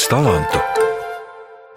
daudz talantu.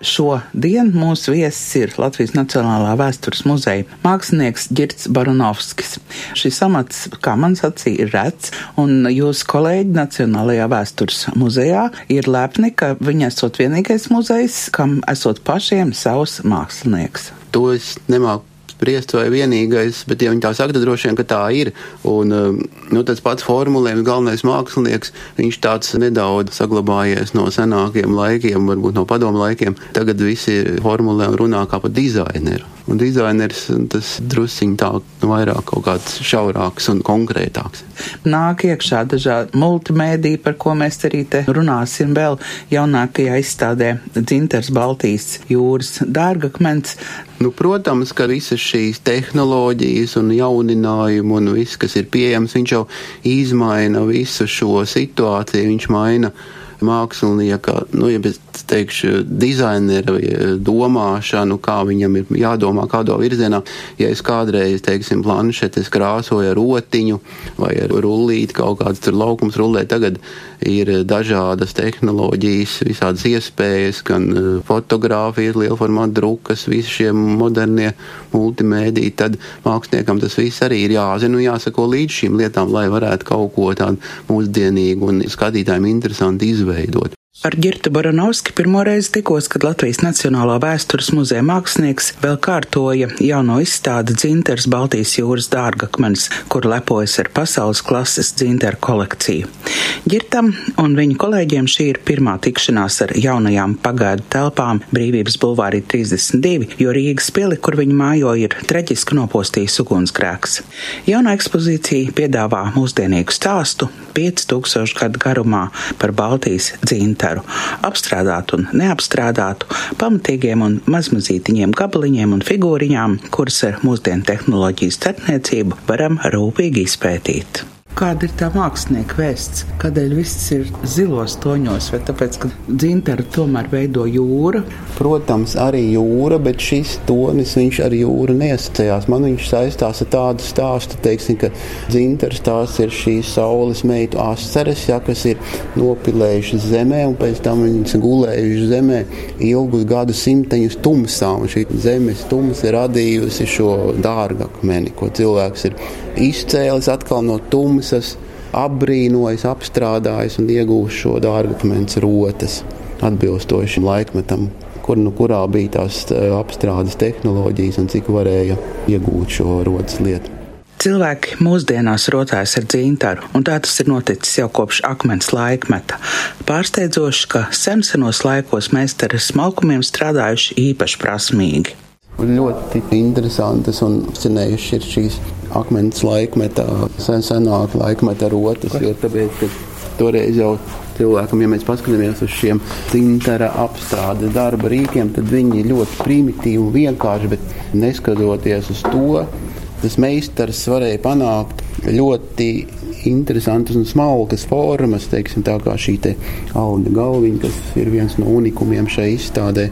Šodien mūsu viesis ir Latvijas Nacionālā vēstures muzeja mākslinieks Girts Baronovskis. Šis amats, kā man sacīja, ir rets, un jūsu kolēģi Nacionālajā vēstures muzejā ir lepni, ka viņi esot vienīgais muzejs, kam esot pašiem savs mākslinieks. To es nemāku spriest vai vienīgais, bet ja viņi tā saka, tad droši vien, ka tā ir. Un, um, nu, tas pats formulējums, galvenais mākslinieks, viņš tāds nedaudz saglabājies no senākiem laikiem, varbūt no padomu laikiem. Tagad visi formulē un runā kā par dizaineru. Un dizaineris tas drusciņš tā vairāk kaut kāds šaurāks un konkrētāks. Nāk iekšā dažādi multimēdiji, par ko mēs arī te runāsim vēl jaunākajā izstādē Dzinters Baltijas jūras dārgakmens. Nu, protams, ka visas šīs tehnoloģijas un jauninājumi un viss, kas ir pieejams, viņš jau izmaina visu šo situāciju, viņš maina mākslinieka, nu, ja es teikšu, dizainera domāšanu, kā viņam ir jādomā, kādā virzienā. Ja es kādreiz, teiksim, planšetes krāsoju ar rotiņu vai ar rullīti, kaut kāds tur laukums rullē, tagad ir dažādas tehnoloģijas, visādas iespējas, gan e, fotografijas, lielformāta drukas, visi šie modernie multimēdiji, tad māksliniekam tas viss arī ir jāzina un jāsako līdz šīm lietām, lai varētu kaut ko tādu mūsdienīgu un skatītājiem interesantu izveidot. Ar Girtu Baranovski pirmoreiz tikos, kad Latvijas Nacionālā vēstures muzeja mākslinieks vēl kārtoja jauno izstādi dzinters Baltijas jūras dārgakmenis, kur lepojas ar pasaules klases dzinteru kolekciju. Girtam un viņa kolēģiem šī ir pirmā tikšanās ar jaunajām pagaidu telpām Brīvības bulvārī 32, jo Rīgas pili, kur viņi mājo, ir traģiski nopostījis ugunsgrēks. Jauna ekspozīcija piedāvā mūsdienīgu stāstu 5000 gadu garumā par Baltijas dzinteru aptveru, apstrādātu un neapstrādātu, pamatīgiem un mazmazītiņiem gabaliņiem un figūriņām, kuras ar mūsdienu tehnoloģijas starpniecību varam rūpīgi izpētīt. Kāda ir tā mākslinieka vēsts? Kādēļ viss ir zilos toņos, vai tāpēc, ka dzinteru tomēr veido jūra? Protams, arī jūra, bet šis tonis viņš ar jūru neasociējās. Man viņš saistās ar tādu stāstu, teiksim, ka dzinters tās ir šīs saules meitu asaras, ja, kas ir nopilējušas zemē, un pēc tam viņas gulējušas zemē ilgus gadu simteņus tumsā, un šī zemes tums ir radījusi šo dārgakmeni, ko cilvēks ir izcēlis atkal no tumsas, apbrīnojis, apstrādājis un iegūst šo dārgakmens rotas atbilstoši laikmetam, kur nu kurā bija tās e, apstrādes tehnoloģijas un cik varēja iegūt šo rotas lietu. Cilvēki mūsdienās rotājas ar dzintaru, un tā tas ir noticis jau kopš akmens laikmeta. Pārsteidzoši, ka sensenos laikos meistari ar smalkumiem strādājuši īpaši prasmīgi. Ļoti interesantas un fascinējušas ir šīs akmens laikmetā, sen senāk laikmeta rotas, jo tāpēc, ka toreiz jau cilvēkam, ja mēs paskatāmies uz šiem tintera apstrādes darba rīkiem, tad viņi ļoti primitīvi un vienkārši, bet neskatoties uz to, tas meistars varēja panākt ļoti interesantas un smalkas formas, teiksim, tā kā šī te auga galviņa, kas ir viens no unikumiem šai izstādē.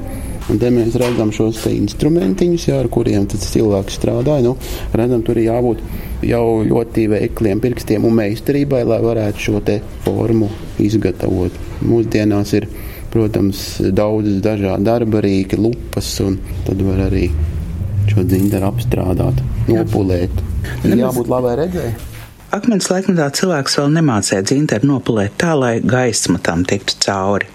Un te mēs redzam šos instrumentiņus, jā, ar kuriem cilvēks strādāja. Nu, redzam, tur ir jābūt jau ļoti veikliem pirkstiem un meistarībai, lai varētu šo formu izgatavot. Mūsdienās ir, protams, daudzas dažādas darba rīki, lupas, un tad var arī šo dzindaru apstrādāt, nopulēt. Ir jābūt labai redzēji. Akmens laikmetā cilvēks vēl nemācīja dzintaru nopulēt tā, lai gaisma tam tiktu cauri.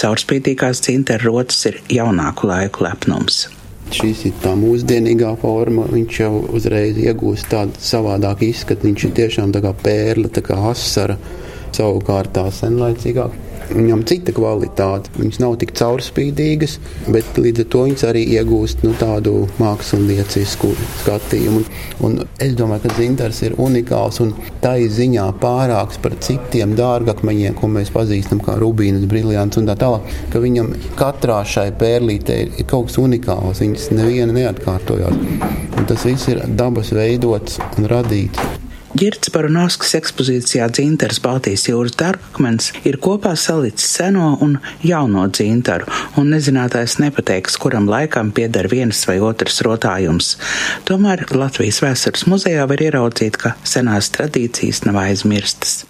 Caurspīdīgās dzinteru rotas ir jaunāku laiku lepnums. Šis ir tā mūsdienīgā forma. Viņš jau uzreiz iegūst tādu savādāku izskatu. Viņš ir tiešām tā kā pērle, tā kā asara. Savukārt tā senlaicīgāk Viņam cita kvalitāte. Viņas nav tik caurspīdīgas, bet līdz ar to viņas arī iegūst nu, tādu māksliniecisku skatījumu. Un, un es domāju, ka dzintars ir unikāls un tā ir ziņā pārāks par citiem dārgakmeņiem, ko mēs pazīstam kā rubīnas, briljants un tā tālāk. Ka viņam katrā šai pērlītē ir kaut kas unikāls. Viņas neviena neatkārtojās. Un tas viss ir dabas veidots un radīts. Girts Baronovskis ekspozīcijā Dzinters Baltijas jūras dārgakmens ir kopā salicis seno un jauno dzintaru, un nezinātājs nepateiks, kuram laikam pieder viens vai otrs rotājums. Tomēr Latvijas vēstures muzejā var ieraudzīt, ka senās tradīcijas nav aizmirstas.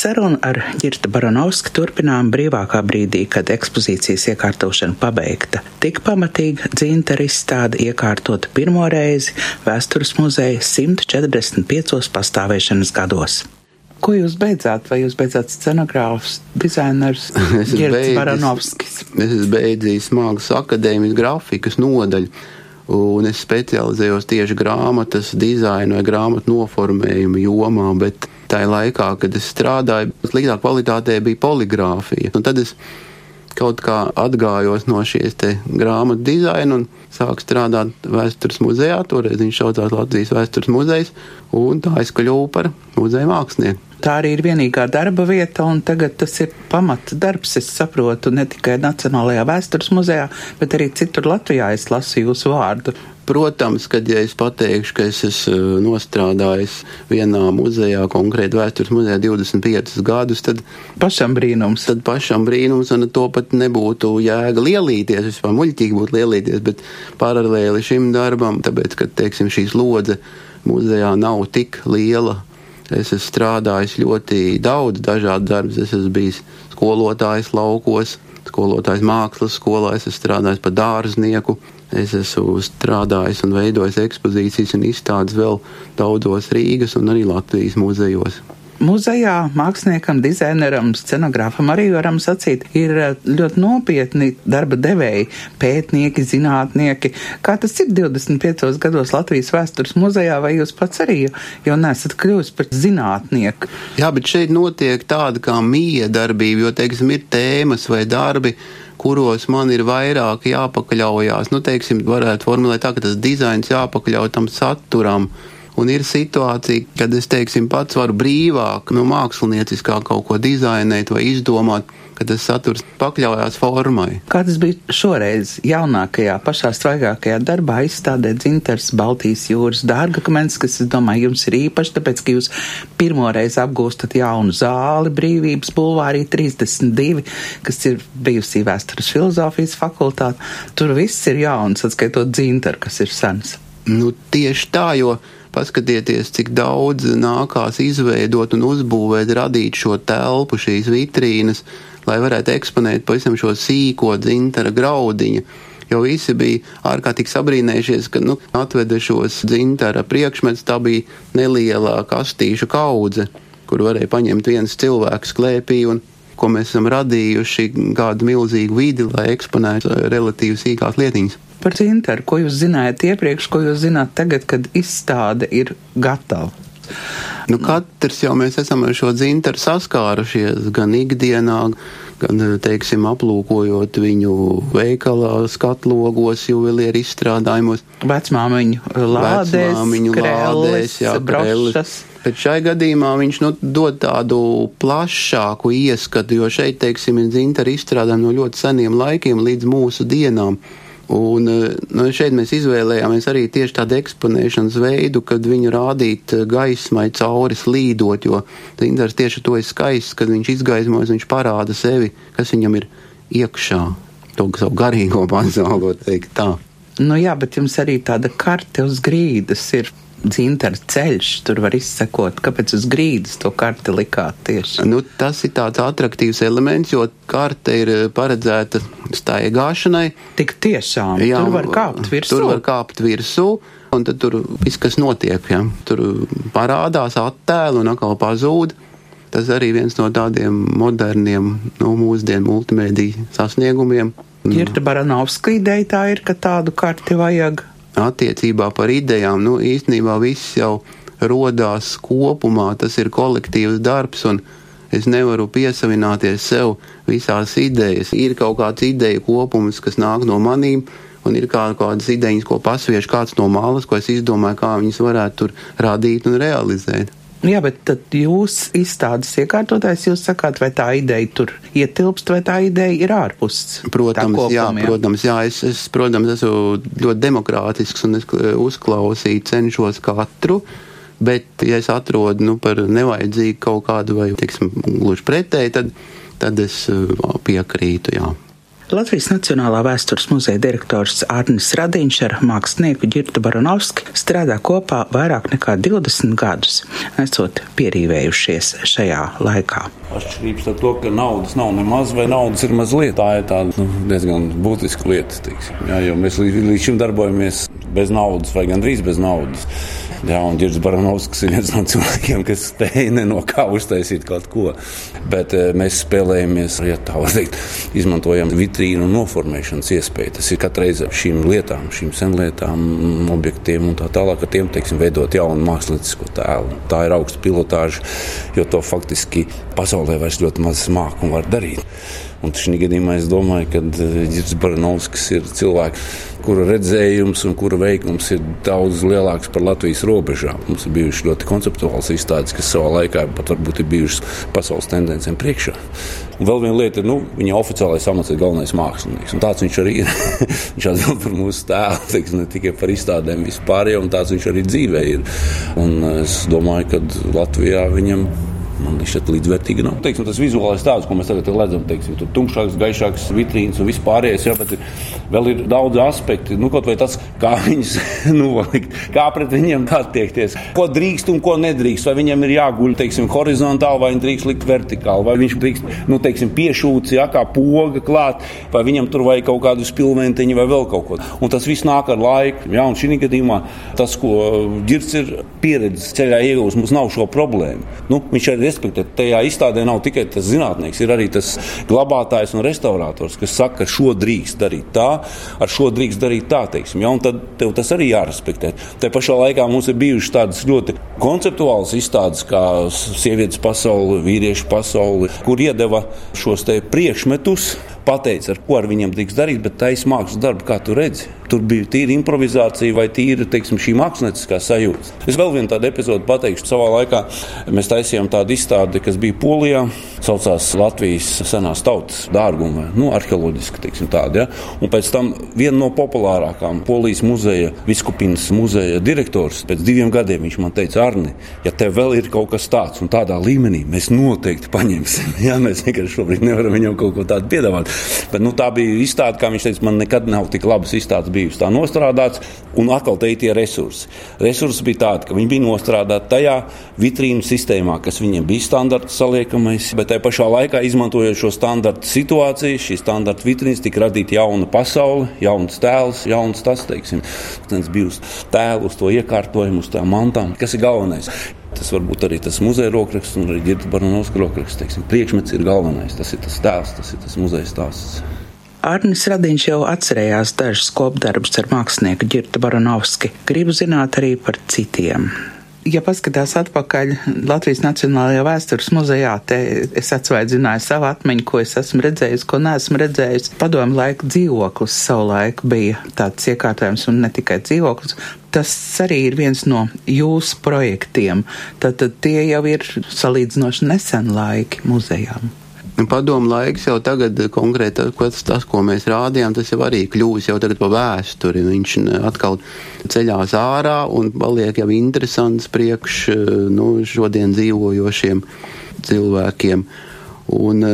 Sarunu ar Girta Baranovski turpinām brīvākā brīdī, kad ekspozīcijas iekārtošana pabeigta. Tik pamatīga dzintara izstāde iekārtota pirmo reizi Vēstures muzeja 145 pastāvēšanas gados. Ko jūs beidzāt? Vai jūs beidzāt scenogrāfs, dizainers Girts Baranovskis? Es esmu beidzījis Mākslas akadēmijas grafikas nodaļu. Un es specializējos tieši grāmatas dizaina vai grāmatu noformējuma jomā, tajā laikā, kad es strādāju, sliktā kvalitātē bija poligrāfija. Un tad es kaut kā atgājos no šīs grāmatu dizaina un sāku strādāt vēstures muzejā. Toreiz viņš saucās Latvijas vēstures muzejs, un tā es kļuvu par muzeja mākslinieku. Tā arī ir vienīgā darba vieta, un tagad tas ir pamata darbs, es saprotu, ne tikai Nacionālajā vēstures muzejā, bet arī citur Latvijā es lasu jūsu vārdu. Protams, kad ja es pateikšu, ka es esmu nostrādājis vienā muzejā, konkrēti vēstures muzejā 25 gadus, tad pašam brīnums. Tad pašam brīnums, un to pat nebūtu jēga lielīties, vispār muļķīgi būtu lielīties, bet paralēli šim darbam, tāpēc, ka, teiksim, šī slodze muzejā nav tik liela Es esmu strādājis ļoti daudz dažādu darbus. Es esmu bijis skolotājs laukos, skolotājs mākslas skolā, es esmu strādājis par dārznieku. Es esmu strādājis un veidojis ekspozīcijas un izstādes vēl daudzos Rīgas un arī Latvijas muzejos. Muzejā māksliniekam, dizaineram, scenogrāfam arī varam sacīt, ir eh, ļoti nopietni darba devēji, pētnieki, zinātnieki. Kā tas ir 25 gados Latvijas vēstures muzejā, vai jūs pats arī jau nesat kļuvis par zinātnieku? Jā, bet šeit notiek tāda kā mīja darbība, jo, teiksim, ir tēmas vai darbi kuros man ir vairāk jāpakaļaujās. Nu, teiksim, varētu formulēt tā, ka tas dizains jāpakaļauj tam saturam. Un ir situācija, kad es teiksim, pats varu brīvāk, nu, mākslinieckā kaut ko dizainēt vai izdomāt, ka tas saturs pakļaujās formai. Kā tas bija šoreiz, jaunākajā, pašā svaigākajā darbā, izstādē dzintars Baltijas jūras dārgakmens, kas, es domāju, jums ir īpaši, tāpēc, ka jūs pirmoreiz apgūstat jaunu zāli brīvības bulvārī 32, kas ir bijusī vēstures filozofijas fakultāte. Tur viss ir jauns, atskaitot dzintaru, kas ir sens. Nu, tieši tā, jo Paskatieties, cik daudz nākās izveidot un uzbūvēt, radīt šo telpu, šīs vitrīnas, lai varētu eksponēt pavisam šo sīko dzintara graudiņu. Jo visi bija ārkārtīgi sabrīnējušies, ka nu, atveda šos dzintara priekšmetus. Tā bija neliela kastīšu kaudze, kur varēja paņemt viens cilvēks klēpī un ko mēs esam radījuši, kādu milzīgu vidi, lai eksponētu relatīvi sīkās lietiņas par Zintaru, ko jūs zinājāt iepriekš, ko jūs zināt tagad, kad izstāde ir gatava? Nu, katrs jau mēs esam ar šo dzintaru saskārušies gan ikdienā, gan, teiksim, aplūkojot viņu veikalā, skatlogos, juvelieru izstrādājumos. Vecmāmiņu lādēs, Vecmāmiņu krēles, lādēs, jā, krēles. Bet šai gadījumā viņš nu, dod tādu plašāku ieskatu, jo šeit, teiksim, ir dzintara izstrādājumi no ļoti seniem laikiem līdz mūsu dienām. Un eh, nu, šeit mēs izvēlējāmies arī tieši tādu eksponēšanas veidu, kad viņu rādīt eh, gaismai cauri slīdot, jo Tindars tieši to ir skaists, kad viņš izgaismojas, viņš parāda sevi, kas viņam ir iekšā, to savu garīgo pasauli, teikt tā. Nu jā, bet jums arī tāda karte uz grīdas ir dzintara ceļš, tur var izsekot, kāpēc uz grīdas to karti likāt tieši. Nu, tas ir tāds attraktīvs elements, jo karte ir eh, paredzēta staigāšanai. Tik tiešām, jā, tur var kāpt virsū. Tur var kāpt virsū. Un tad tur viss, kas notiek, ja, tur parādās attēlu un atkal pazūd. Tas arī viens no tādiem moderniem, nu, mūsdienu multimediju sasniegumiem. Girta Baranovska ideja tā ir, ka tādu karti vajag attiecībā par idejām, nu īstenībā viss jau rodās kopumā, tas ir kolektīvs darbs un es nevaru piesavināties sev visās idejas. Ir kaut kāds ideja kopums, kas nāk no manīm, un ir kā, kādas idejas, ko pasviež kāds no malas, ko es izdomāju, kā viņas varētu tur radīt un realizēt. Jā, bet tad jūs izstādes iekārtotājs, jūs sakāt, vai tā ideja tur ietilpst, vai tā ideja ir ārpus? Protams, kopuma, jā, jā, protams, jā, es, es, protams, esmu ļoti demokrātisks un es uzklausīju, cenšos katru. Bet, ja es atrodu nu, par nevajadzīgu kaut kādu, vai, teiksim, gluži pretēji, tad, tad es piekrītu. Jā. Latvijas Nacionālā vēstures muzeja direktors Arnis Radiņš ar mākslinieku Girtu Baranovski strādā kopā vairāk nekā 20 gadus, esot pierīvējušies šajā laikā. Atšķirības ar to, ka naudas nav nemaz vai naudas ir mazliet, tā ir tāda nu, diezgan būtiska lieta. Teiksim, jā, jo mēs līdz, līdz šim darbojamies bez naudas vai gandrīz bez naudas. Jā, un Girds Baranovskis ir viens no cilvēkiem, kas spēja no kā uztaisīt kaut ko. Bet eh, mēs spēlējamies, ja tā var teikt, izmantojam vitrīnu noformēšanas iespēju. Tas ir katrai šīm lietām, šīm senlietām, objektiem un tā tālāk, ar tiem teiksim, veidot jaunu māksliniecisko tēlu. Tā ir augsta pilotāža, jo to faktiski pasaulē vairs ļoti maz māku un var darīt. Un šī gadījumā es domāju, ka eh, Baranovskis ir cilvēks, kura redzējums un kura veikums ir daudz lielāks par Latvijas robežām. Mums ir bijušas ļoti konceptuāls izstādes, kas savā laikā pat varbūt ir bijušas pasaules tendencēm priekšā. Un vēl viena lieta ir, nu, viņa oficiālais amats ir galvenais mākslinieks. Tāds viņš arī ir. viņš atbild par mūsu tēlu, ne tikai par izstādēm vispār, un tāds viņš arī dzīvē ir. Un es domāju, ka Latvijā viņam Man liekas, tas līdzvērtīgi nav. Teiksim, tas vizuālais tāds, ko mēs tagad redzam, teiksim, tur tumšāks, gaišāks, vitrīns un vispārējais. Jā, bet ir, vēl ir daudz aspektu. Nu, kaut vai tas, kā viņas, nu, kā pret viņiem attiekties, ko drīkst un ko nedrīkst. Vai viņam ir jāguļ, teiksim, horizontāli, vai viņš drīkst likt vertikāli, vai viņš drīkst, nu, teiksim, piešūts, jā, kā poga klāt, vai viņam tur vajag kaut kādu spilventiņu vai vēl kaut ko. Un tas viss nāk ar laiku. Jā, un šī gadījumā tas, ko Girts ir pieredzējis ceļā iegūst, mums nav šo problēmu. Nu, viņš arī respektēt. Tajā izstādē nav tikai tas zinātnēks, ir arī tas glabātājs un restaurators, kas saka, ka šo drīkst darīt tā, ar šo drīkst darīt tā. Teiksim, ja? Tad tev tas arī jārespektē. Tā pašā laikā mums ir bijušas tādas ļoti konceptuālas izstādes, kā sievietes pasaule, vīriešu pasaule, kur iedeva šos priekšmetus pateica, ar ko ar viņiem tiks darīt, bet taisa mākslas darbu, kā tu redzi. Tur bija tīra improvizācija vai tīra teiksim, šī mākslinieckā sajūta. Es vēl vienu tādu epizodu pateikšu. Savā laikā mēs taisījām tādu izstādi, kas bija Polijā. Saucās Latvijas senās tautas dārguma, nu, arheoloģiski tāda. Ja? Un pēc tam viena no populārākām Polijas muzeja, Viskupinas muzeja direktors, pēc diviem gadiem viņš man teica, Arni, ja tev vēl ir kaut kas tāds un tādā līmenī, mēs noteikti paņemsim. Ja? Mēs vienkārši šobrīd nevaram viņam kaut ko tādu piedāvāt. Bet nu, tā bija izstāde, kā viņš teica, man nekad nav tik labas izstādes bijusi. Tā nostrādāts, un atkal te ir tie resursi. Resursi bija tādi, ka viņi bija nostrādāti tajā vitrīnu sistēmā, kas viņiem bija standarta saliekamais, bet tajā pašā laikā izmantojot šo standarta situāciju, šī standarta vitrīnas tika radīta jauna pasaule, jauns tēls, jauns tas, teiksim, tas bija uz tēlu, uz to iekārtojumu, uz tām mantām, kas ir galvenais. Tas var būt arī tas muzeja rokraksts, un arī Girta Baranovska rokraksts. Teiksim, priekšmets ir galvenais, tas ir tas tēls, tas ir tas muzeja stāsts. Arnis Radiņš jau atcerējās dažus kopdarbus ar mākslinieku Girta Baranovski. Gribu zināt arī par citiem ja paskatās atpakaļ Latvijas Nacionālajā vēstures muzejā, te es atsvaidzināju savu atmiņu, ko es esmu redzējis, ko neesmu redzējis. Padomu laiku dzīvoklis savu laiku bija tāds iekārtojums un ne tikai dzīvoklis. Tas arī ir viens no jūsu projektiem. Tad, tad tie jau ir salīdzinoši nesen laiki muzejām. Padomu laiks jau tagad konkrēti tas, tas, ko mēs rādījām, tas jau arī kļūs jau tagad pa vēsturi. Viņš atkal ceļās ārā un paliek jau interesants priekš nu, šodien dzīvojošiem cilvēkiem. Un,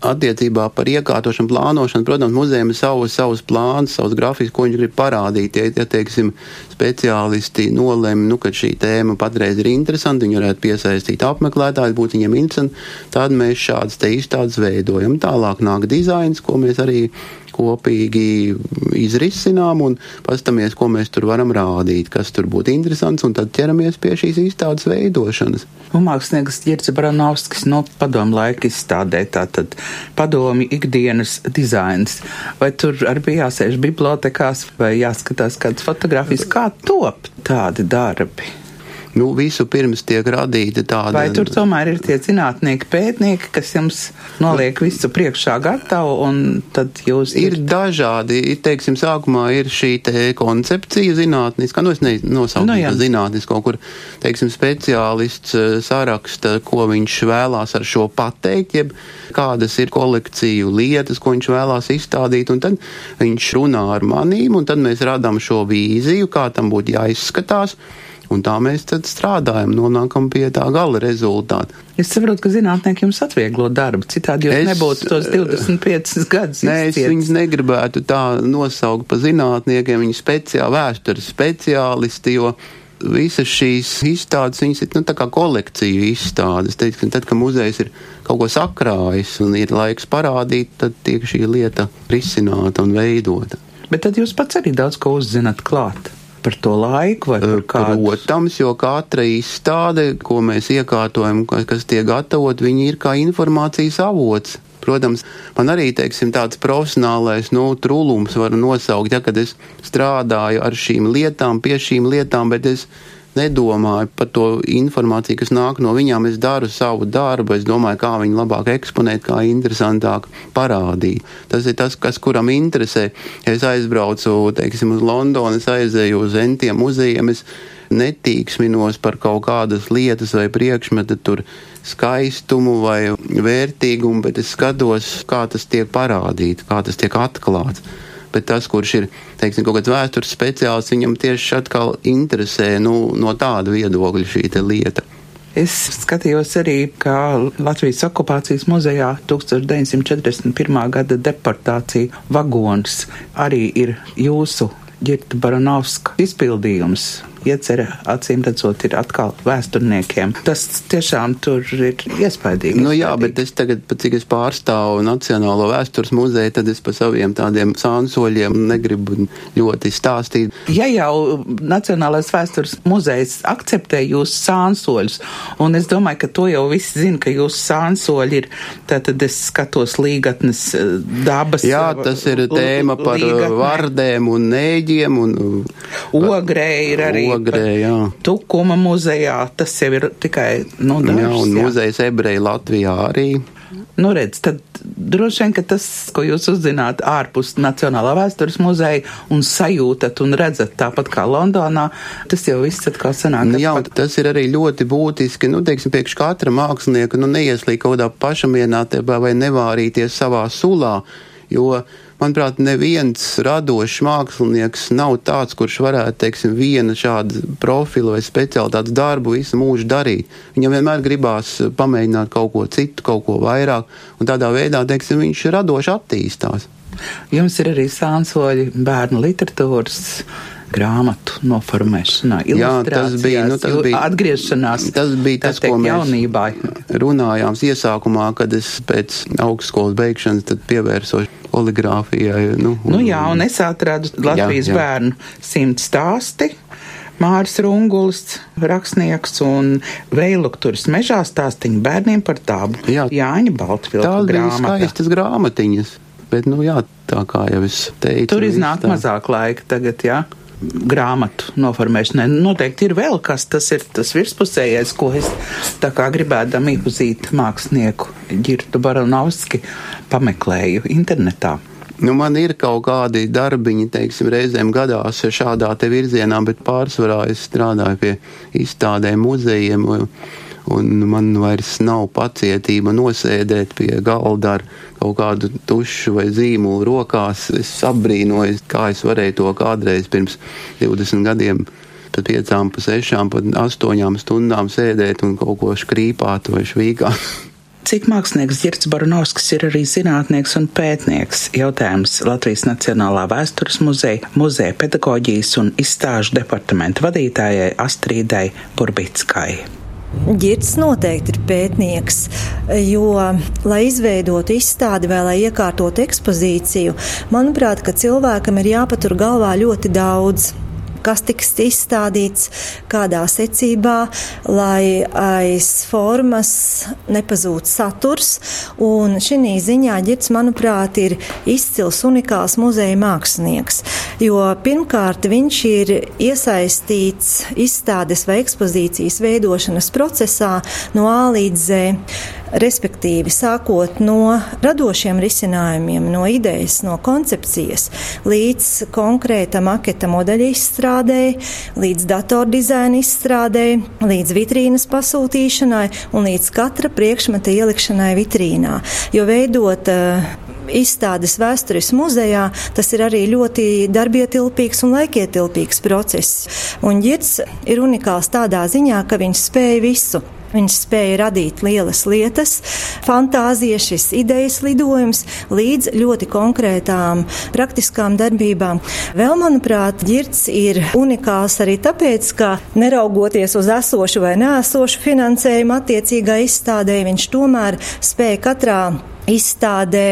Attiecībā par iekārtošanu, plānošanu, protams, muzejam ir savus, savus plānus, savus grafikus, ko viņi grib parādīt. Ja, ja teiksim, speciālisti nolem, nu, ka šī tēma patreiz ir interesanta, viņi varētu piesaistīt apmeklētājus, būt viņiem interesanti, tad mēs šādas te izstādes veidojam. Tālāk nāk dizains, ko mēs arī kopīgi izrisinām un paskatāmies, ko mēs tur varam rādīt, kas tur būtu interesants, un tad ķeramies pie šīs izstādes veidošanas. Un mākslinieks Girts Branovskis no padomu laika izstādē tātad padomi ikdienas dizains. Vai tur arī bija jāsēž bibliotekās vai jāskatās kādas fotografijas, kā top tādi darbi? Nu, visu pirms tiek radīta tāda. Vai tur tomēr ir tie zinātnieki, pētnieki, kas jums noliek visu priekšā gatavu, un tad jūs. Ir, ir dažādi, teiksim, sākumā ir šī te koncepcija zinātniska, nu es nenosaucu no, nu, zinātnisko, kur, teiksim, speciālists eh, saraksta, ko viņš vēlās ar šo pateikt, jeb kādas ir kolekciju lietas, ko viņš vēlās izstādīt, un tad viņš runā ar manīm, un tad mēs radām šo vīziju, kā tam būtu jāizskatās. Un tā mēs tad strādājam, nonākam pie tā gala rezultāta. Es saprotu, ka zinātnieki jums atvieglo darbu, citādi jūs es, nebūtu tos 25 gadus. Nē, es viņus negribētu tā nosaukt pa zinātniekiem, viņi speciāli vēstures speciālisti, jo visas šīs izstādes, viņas ir nu, tā kā kolekciju izstādes. Teiksim, tad, kad muzejs ir kaut ko sakrājis un ir laiks parādīt, tad tiek šī lieta risināta un veidota. Bet tad jūs pats arī daudz ko uzzināt klāt par to laiku? Protams, jo katra izstāde, ko mēs iekārtojam, kas tiek gatavot, viņi ir kā informācijas avots. Protams, man arī teiksim, tāds profesionālais nu, trūlums var nosaukt, ja, kad es strādāju ar šīm lietām, pie šīm lietām, bet es nedomāju par to informāciju, kas nāk no viņām. Es daru savu darbu, es domāju, kā viņu labāk eksponēt, kā interesantāk parādīt. Tas ir tas, kas kuram interesē. Es aizbraucu, teiksim, uz Londonu, es aizēju uz entiem muzejiem, es netīksminos par kaut kādas lietas vai priekšmeta skaistumu vai vērtīgumu, bet es skatos, kā tas tiek parādīts, kā tas tiek atklāts bet tas, kurš ir teiksim, kaut kāds vēstures speciālists, viņam tieši atkal interesē nu, no tāda viedokļa šī lieta. Es skatījos arī, kā Latvijas okupācijas muzejā 1941. gada deportācija vagons arī ir jūsu Girta Baranovska izpildījums iecerē, acīm redzot, ir atkal vēsturniekiem. Tas tiešām tur ir iespaidīgi. Nu, jā, bet es tagad, cik es pārstāvu Nacionālo vēstures muzeju, tad es pa saviem tādiem sānsoļiem negribu ļoti stāstīt. Ja jau Nacionālais vēstures muzejs akceptē jūsu sānsoļus, un es domāju, ka to jau visi zina, ka jūsu sānsoļi ir, tad es skatos līgatnes eh, dabas. Jā, tas ir tēma par eh, līgatne. vardēm un nēģiem un. Ogrē ir arī Ogrē, jā. Tukuma muzejā, tas jau ir tikai, nu, dažs. Jā, un jā. muzejs ebreji Latvijā arī. Nu, redz, tad droši vien, ka tas, ko jūs uzzināt ārpus Nacionālā vēstures muzeja un sajūtat un redzat tāpat kā Londonā, tas jau viss atkal sanāk. Nu, jā, pat... tas ir arī ļoti būtiski, nu, teiksim, priekš katra mākslinieka, nu, neieslīg kaut kādā pašamienātībā vai nevārīties savā sulā, jo manuprāt, neviens radošs mākslinieks nav tāds, kurš varētu, teiksim, viena šāda profila vai speciālitātes darbu visu mūžu darīt. Viņam vienmēr gribās pamēģināt kaut ko citu, kaut ko vairāk, un tādā veidā, teiksim, viņš radoši attīstās. Jums ir arī sānsoļi bērnu literatūras grāmatu noformēšanā, Jā, tas bija, nu, tas bija atgriešanās. Tas bija tas, teikt, ko mēs jaunībā. runājām iesākumā, kad es pēc augstskolas beigšanas pievērsos oligrāfijai. Nu, un, nu jā, un es atradu Latvijas jā, jā. bērnu simt stāsti. Māris Rungulis, rakstnieks un Veilukturis mežā stāstiņu bērniem par tābu. Jā, Jāņa Baltvilka tā grāmata. Tā bija skaistas grāmatiņas, bet, nu jā, tā kā jau es teicu. Tur iznāk tā... mazāk laika tagad, jā grāmatu noformēšanai. Noteikti ir vēl kas, tas ir tas virspusējais, ko es tā kā gribēdam iepazīt mākslinieku Girtu Baranovski pameklēju internetā. Nu, man ir kaut kādi darbiņi, teiksim, reizēm gadās šādā te virzienā, bet pārsvarā es strādāju pie izstādēm, muzejiem. Un, un man vairs nav pacietība nosēdēt pie galda ar kaut kādu tušu vai zīmolu rokās. Es apbrīnoju, kā es varēju to kādreiz pirms 20 gadiem. Pat piecām, pa sešām, pat astoņām stundām sēdēt un kaut ko skrīpāt vai švīkāt. Cik mākslinieks Girts Barunovskis ir arī zinātnieks un pētnieks? Jautājums Latvijas Nacionālā vēstures muzeja, muzeja pedagoģijas un izstāžu departamenta vadītājai Astrīdai Burbickai. Girts noteikti ir pētnieks, jo, lai izveidotu izstādi vai lai iekārtotu ekspozīciju, manuprāt, ka cilvēkam ir jāpatur galvā ļoti daudz kas tiks izstādīts, kādā secībā, lai aiz formas nepazūd saturs. Un šī ziņā ģirds, manuprāt, ir izcils unikāls muzeja mākslinieks, jo pirmkārt viņš ir iesaistīts izstādes vai ekspozīcijas veidošanas procesā no A līdz Z. Respektīvi, sākot no radošiem risinājumiem, no idejas, no koncepcijas, līdz konkrēta maketa modeļa izstrādē, līdz datordizaina izstrādē, līdz vitrīnas pasūtīšanai un līdz katra priekšmeta ielikšanai vitrīnā. Jo veidot uh, izstādes vēstures muzejā, tas ir arī ļoti darbietilpīgs un laikietilpīgs process. Un ģirds ir unikāls tādā ziņā, ka viņš spēja visu. Viņš spēja radīt lielas lietas, fantāzija, šis idejas lidojums līdz ļoti konkrētām praktiskām darbībām. Vēl, manuprāt, ģirds ir unikāls arī tāpēc, ka neraugoties uz esošu vai neesošu finansējumu attiecīgā izstādē, viņš tomēr spēja katrā izstādē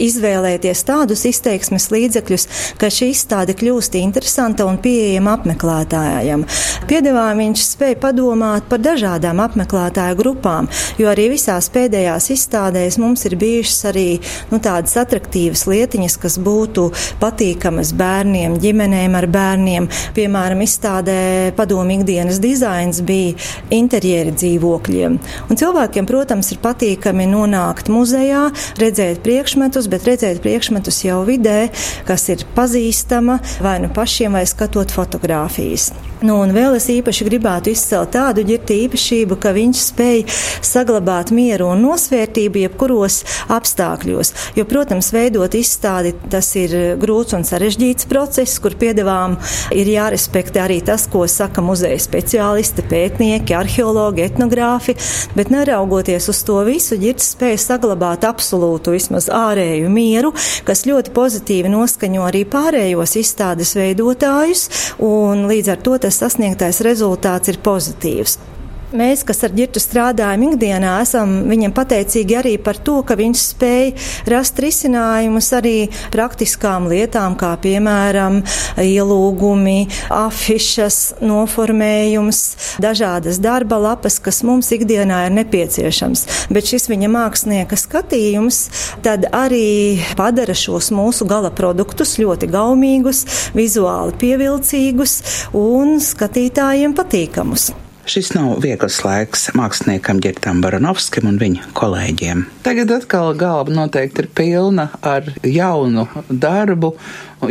izvēlēties tādus izteiksmes līdzekļus, ka šī izstāde kļūst interesanta un pieejama apmeklētājiem. Piedāvājumā viņš spēja padomāt par dažādām apmeklētāju grupām, jo arī visās pēdējās izstādēs mums ir bijušas arī nu, tādas attraktīvas lietiņas, kas būtu patīkamas bērniem, ģimenēm ar bērniem. Piemēram, izstādē padomu ikdienas dizains bija interjeri dzīvokļiem. Un cilvēkiem, protams, ir patīkami nonākt muzejā, redzēt priekšmetus, bet redzēt priekšmetus jau vidē, kas ir pazīstama vai nu pašiem, vai skatot fotogrāfijas. Nu, un vēl es īpaši gribētu izcelt tādu ģirti īpašību, ka viņš spēj saglabāt mieru un nosvērtību jebkuros apstākļos. Jo, protams, veidot izstādi tas ir grūts un sarežģīts process, kur piedevām ir jārespektē arī tas, ko saka muzeja speciālisti, pētnieki, arheologi, etnogrāfi, bet neraugoties uz to visu, ģirts spēja saglabāt absolūtu vismaz ārēju mieru, kas ļoti pozitīvi noskaņo arī pārējos izstādes veidotājus, un līdz ar to tas sasniegtais rezultāts ir pozitīvs. Mēs, kas ar ģirtu strādājam ikdienā, esam viņam pateicīgi arī par to, ka viņš spēj rast risinājumus arī praktiskām lietām, kā piemēram ielūgumi, afišas, noformējums, dažādas darba lapas, kas mums ikdienā ir nepieciešams. Bet šis viņa mākslinieka skatījums tad arī padara šos mūsu gala produktus ļoti gaumīgus, vizuāli pievilcīgus un skatītājiem patīkamus. Šis nav viegls laiks māksliniekam Girtam Baranovskim un viņa kolēģiem. Tagad atkal galva noteikti ir pilna ar jaunu darbu,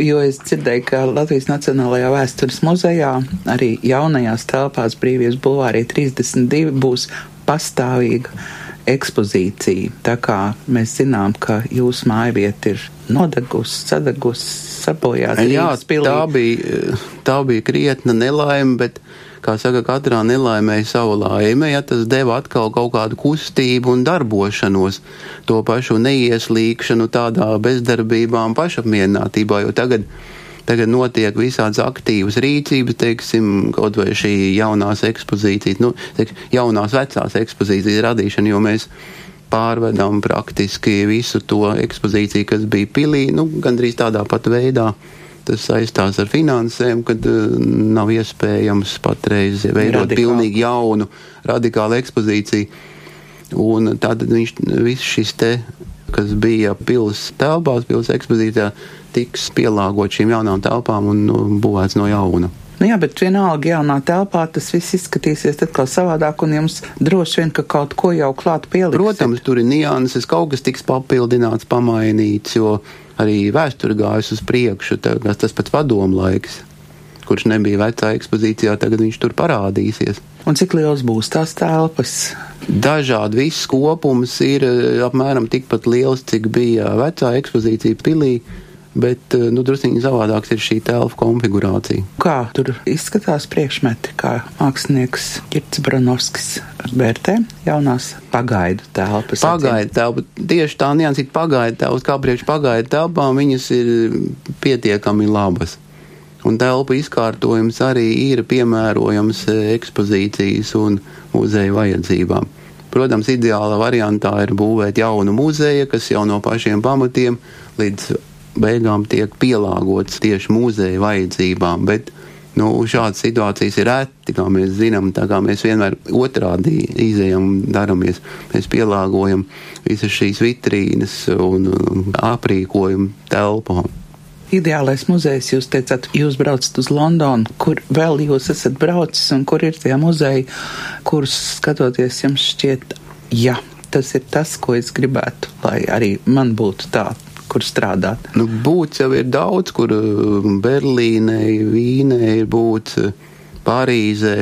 jo es dzirdēju, ka Latvijas Nacionālajā vēstures muzejā arī jaunajās telpās Brīvības bulvārī 32 būs pastāvīga ekspozīcija. Tā kā mēs zinām, ka jūsu mājvieta ir nodegusi, sadegusi, sabojāta. Jā, tā bija, tā bija krietna nelaime, bet kā saka, katrā nelaimē savu laimi, ja tas deva atkal kaut kādu kustību un darbošanos, to pašu neieslīgšanu tādā bezdarbībā un pašapmierinātībā, jo tagad, tagad notiek visādas aktīvas rīcības, teiksim, kaut vai šī jaunās ekspozīcijas, nu, teiksim, jaunās vecās ekspozīcijas radīšana, jo mēs pārvedam praktiski visu to ekspozīciju, kas bija pilī, nu, gandrīz tādā pat veidā tas saistās ar finansēm, kad uh, nav iespējams patreiz veidot pilnīgi jaunu, radikālu ekspozīciju. Un tad viņš viss šis te, kas bija pils telpās, pils ekspozīcijā, tiks pielāgot šīm jaunām telpām un nu, būvēts no jauna. Nu jā, bet vienalga jaunā telpā tas viss izskatīsies atkal savādāk, un jums droši vien, ka kaut ko jau klāt pielikt. Protams, tur ir nianses, kaut kas tiks papildināts, pamainīts, jo arī vēsture gājusi uz priekšu, tas, tas pats padomu laiks, kurš nebija vecā ekspozīcijā, tagad viņš tur parādīsies. Un cik liels būs tās telpas? Dažādi viss kopums ir eh, apmēram tikpat liels, cik bija vecā ekspozīcija pilī bet eh, nu, druskuļi savādāks ir šī telpu konfigurācija. Kā tur izskatās priekšmeti, kā mākslinieks Girts Branovskis vērtē jaunās pagaidu telpas? Pagaidu telpa, tieši tā niansīt pagaidu telpas, kā priekš pagaidu telpām, viņas ir pietiekami labas. Un telpu izkārtojums arī ir piemērojams eh, ekspozīcijas un muzeja vajadzībām. Protams, ideāla variantā ir būvēt jaunu muzeju, kas jau no pašiem pamatiem līdz beigām tiek pielāgots tieši muzeja vajadzībām. Bet, nu, šādas situācijas ir reti, kā mēs zinām, kā mēs vienmēr otrādi izējam un daramies. Mēs pielāgojam visas šīs vitrīnas un aprīkojam telpām. Ideālais muzejs, jūs teicāt, jūs braucat uz Londonu, kur vēl jūs esat braucis un kur ir tie muzeji, kurus skatoties jums šķiet, jā, tas ir tas, ko es gribētu, lai arī man būtu tā kur strādāt? Nu, būt jau ir daudz, kur uh, Berlīnē, Vīnē ir būt uh, Parīzē,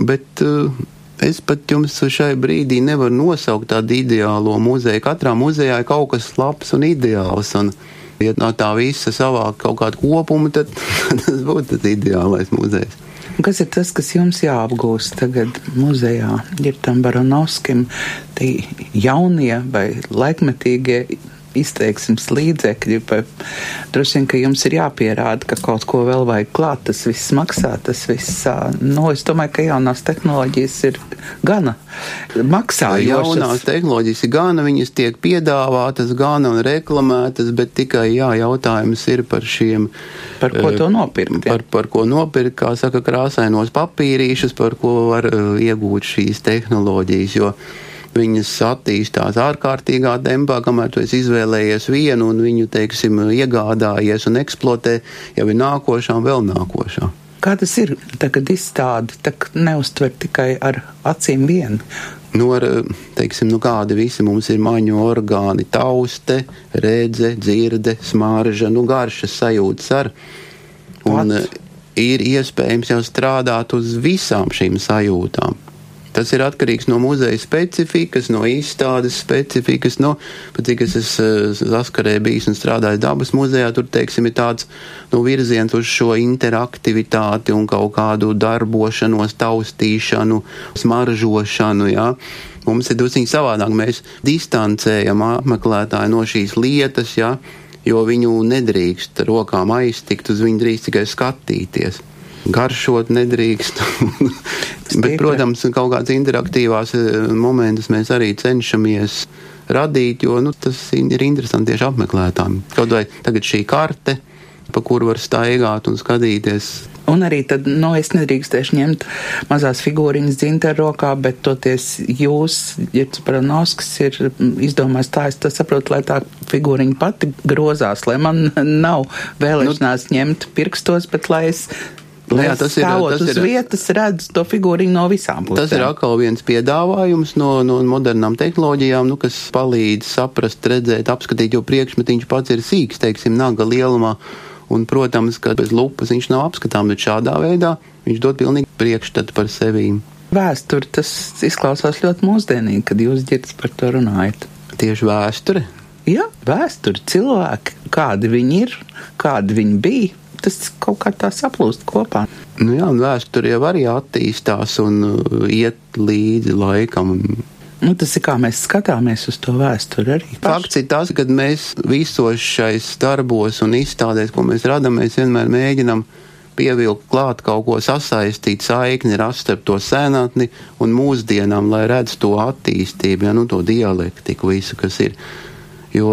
bet uh, Es pat jums šai brīdī nevaru nosaukt tādu ideālo muzeju. Katrā muzejā ir kaut kas labs un ideāls. Un, ja no tā visa savāk kaut kādu kopumu, tad tas būtu tas ideālais muzejs. Kas ir tas, kas jums jāapgūst tagad muzejā? Ir tam Baranovskim, tie jaunie vai laikmetīgie izteiksmes līdzekļi, bet droši vien, ka jums ir jāpierāda, ka kaut ko vēl vajag klāt, tas viss maksā, tas viss, nu, es domāju, ka jaunās tehnoloģijas ir gana maksājošas. Jaunās tehnoloģijas ir gana, viņas tiek piedāvātas gana un reklamētas, bet tikai, jā, jautājums ir par šiem. Par ko to nopirkt? Par, par ko nopirkt, kā saka, krāsainos papīrīšus, par ko var iegūt šīs tehnoloģijas, jo viņas attīstās ārkārtīgā tempā, kamēr tu esi izvēlējies vienu un viņu, teiksim, iegādājies un eksploatē, jau ir nākošā un vēl nākošā. Kā tas ir tagad izstādi, tā neuztver tikai ar acīm vien? Nu, ar, teiksim, nu kādi visi mums ir maņu orgāni, tauste, redze, dzirde, smārža, nu garšas sajūtas ar. Un Pats. ir iespējams jau strādāt uz visām šīm sajūtām. Tas ir atkarīgs no muzeja specifikas, no izstādes specifikas. No, pat cik es esmu saskarē bijis un strādājis dabas muzejā, tur, teiksim, ir tāds nu, virziens uz šo interaktivitāti un kaut kādu darbošanos, taustīšanu, smaržošanu. Jā. Mums ir drusku savādāk. Mēs distancējam apmeklētāju no šīs lietas, jā, jo viņu nedrīkst rokām aiztikt, uz viņu drīkst tikai skatīties garšot nedrīkst. Bet, protams, kaut kādas interaktīvās eh, momentus mēs arī cenšamies radīt, jo nu, tas ir interesanti tieši apmeklētājiem. Kaut vai tagad šī karte, pa kuru var staigāt un skatīties. Un arī tad, nu, es nedrīkstēšu ņemt mazās figūriņas dzinteru rokā, bet toties jūs, Jirts Paranovskis, ir izdomājis tā, es saprotu, lai tā figūriņa pati grozās, lai man nav vēlēšanās nu, ņemt pirkstos, bet lai es Nu jā, tas ir, tas ir, vietas, redz to figūriņu no visām pusēm. Tas ir atkal viens piedāvājums no, no modernām tehnoloģijām, nu, kas palīdz saprast, redzēt, apskatīt, jo priekšmetiņš pats ir sīks, teiksim, naga lielumā. Un, protams, ka bez lupas viņš nav apskatām, bet šādā veidā viņš dod pilnīgi priekšstatu par sevi. Vēsture tas izklausās ļoti mūsdienīgi, kad jūs dzirdat par to runājat. Tieši vēsture. Jā, vēsture, cilvēki, kādi viņi ir, kādi viņi bija tas kaut kā tā saplūst kopā. Nu jā, vēsture jau arī attīstās un uh, iet līdzi laikam. Nu, tas ir kā mēs skatāmies uz to vēsturi arī. Fakts ir tas, ka mēs visos šais darbos un izstādēs, ko mēs radām, mēs vienmēr mēģinam pievilkt klāt kaut ko sasaistīt, saikni rast starp to senatni un mūsdienām, lai redz to attīstību, ja, nu, to dialektiku, visu, kas ir. Jo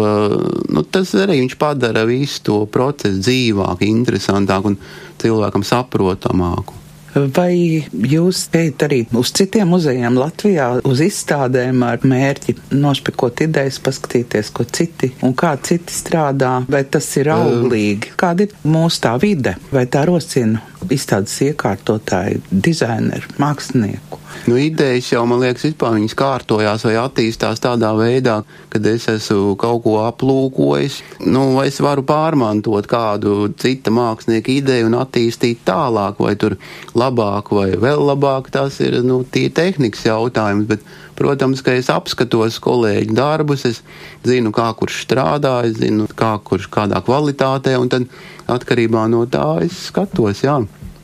nu, tas arī padara visu to procesu dzīvāku, interesantāku un cilvēkam saprotamāku. Vai jūs ejat arī uz citiem muzejiem Latvijā, uz izstādēm ar mērķi nošpikot idejas, paskatīties, ko citi un kā citi strādā, vai tas ir auglīgi? Kāda ir mūsu tā vide, vai tā rosina izstādes iekārtotāju, dizaineru, mākslinieku? Nu, idejas jau, man liekas, vispār viņas kārtojās vai attīstās tādā veidā, kad es esmu kaut ko aplūkojis. Nu, es varu pārmantot kādu cita mākslinieka ideju un attīstīt tālāk, vai tur labāk vai vēl labāk. Tas ir nu, tie tehnikas jautājums. Bet, protams, ka es apskatos kolēģu darbus, es zinu, kā kurš strādā, es zinu, kā kurš kādā kvalitātē, un tad atkarībā no tā es skatos. Jā.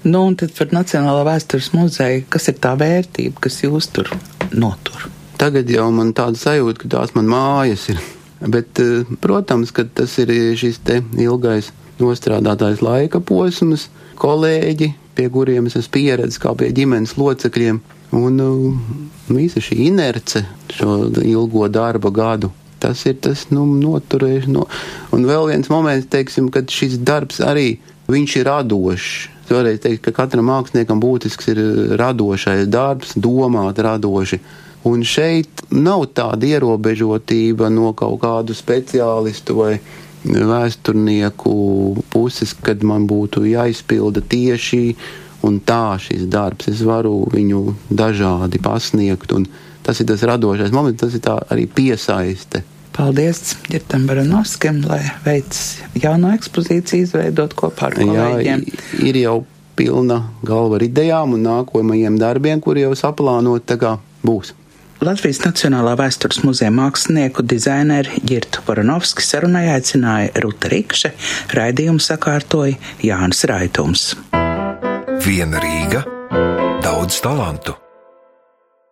Nu, un tad par Nacionālā vēstures muzeju, kas ir tā vērtība, kas jūs tur notur? Tagad jau man tāda sajūta, ka tās man mājas ir. Bet, eh, protams, ka tas ir šis te ilgais nostrādātais laika posms, kolēģi, pie kuriem es esmu pieredzējis kā pie ģimenes locekļiem, un uh, visa šī inerce šo ilgo darba gadu. Tas ir tas nu, noturēšana. No. Un vēl viens moments, teiksim, kad šis darbs arī ir radošs. Es vēlreiz teiktu, ka katram māksliniekam būtisks ir radošais darbs, domāt radoši. Un šeit nav tāda ierobežotība no kaut kādu speciālistu vai vēsturnieku puses, kad man būtu jāizpilda tieši un tā šis darbs. Es varu viņu dažādi pasniegt, un tas ir tas radošais moments, tas ir arī piesaiste. Paldies Girtam Baranovskim, lai veids jauno ekspozīciju izveidot kopā ar kolēģiem. Jā, ir jau pilna galva ar idejām un nākamajiem darbiem, kuri jau saplānoti, tā kā būs. Latvijas Nacionālā vēstures muzeja mākslinieku dizaineru Girtu Varanovski sarunai aicināja Ruta Rikše, raidījumu sakārtoja Jānis Raitums. Viena Rīga, daudz talantu.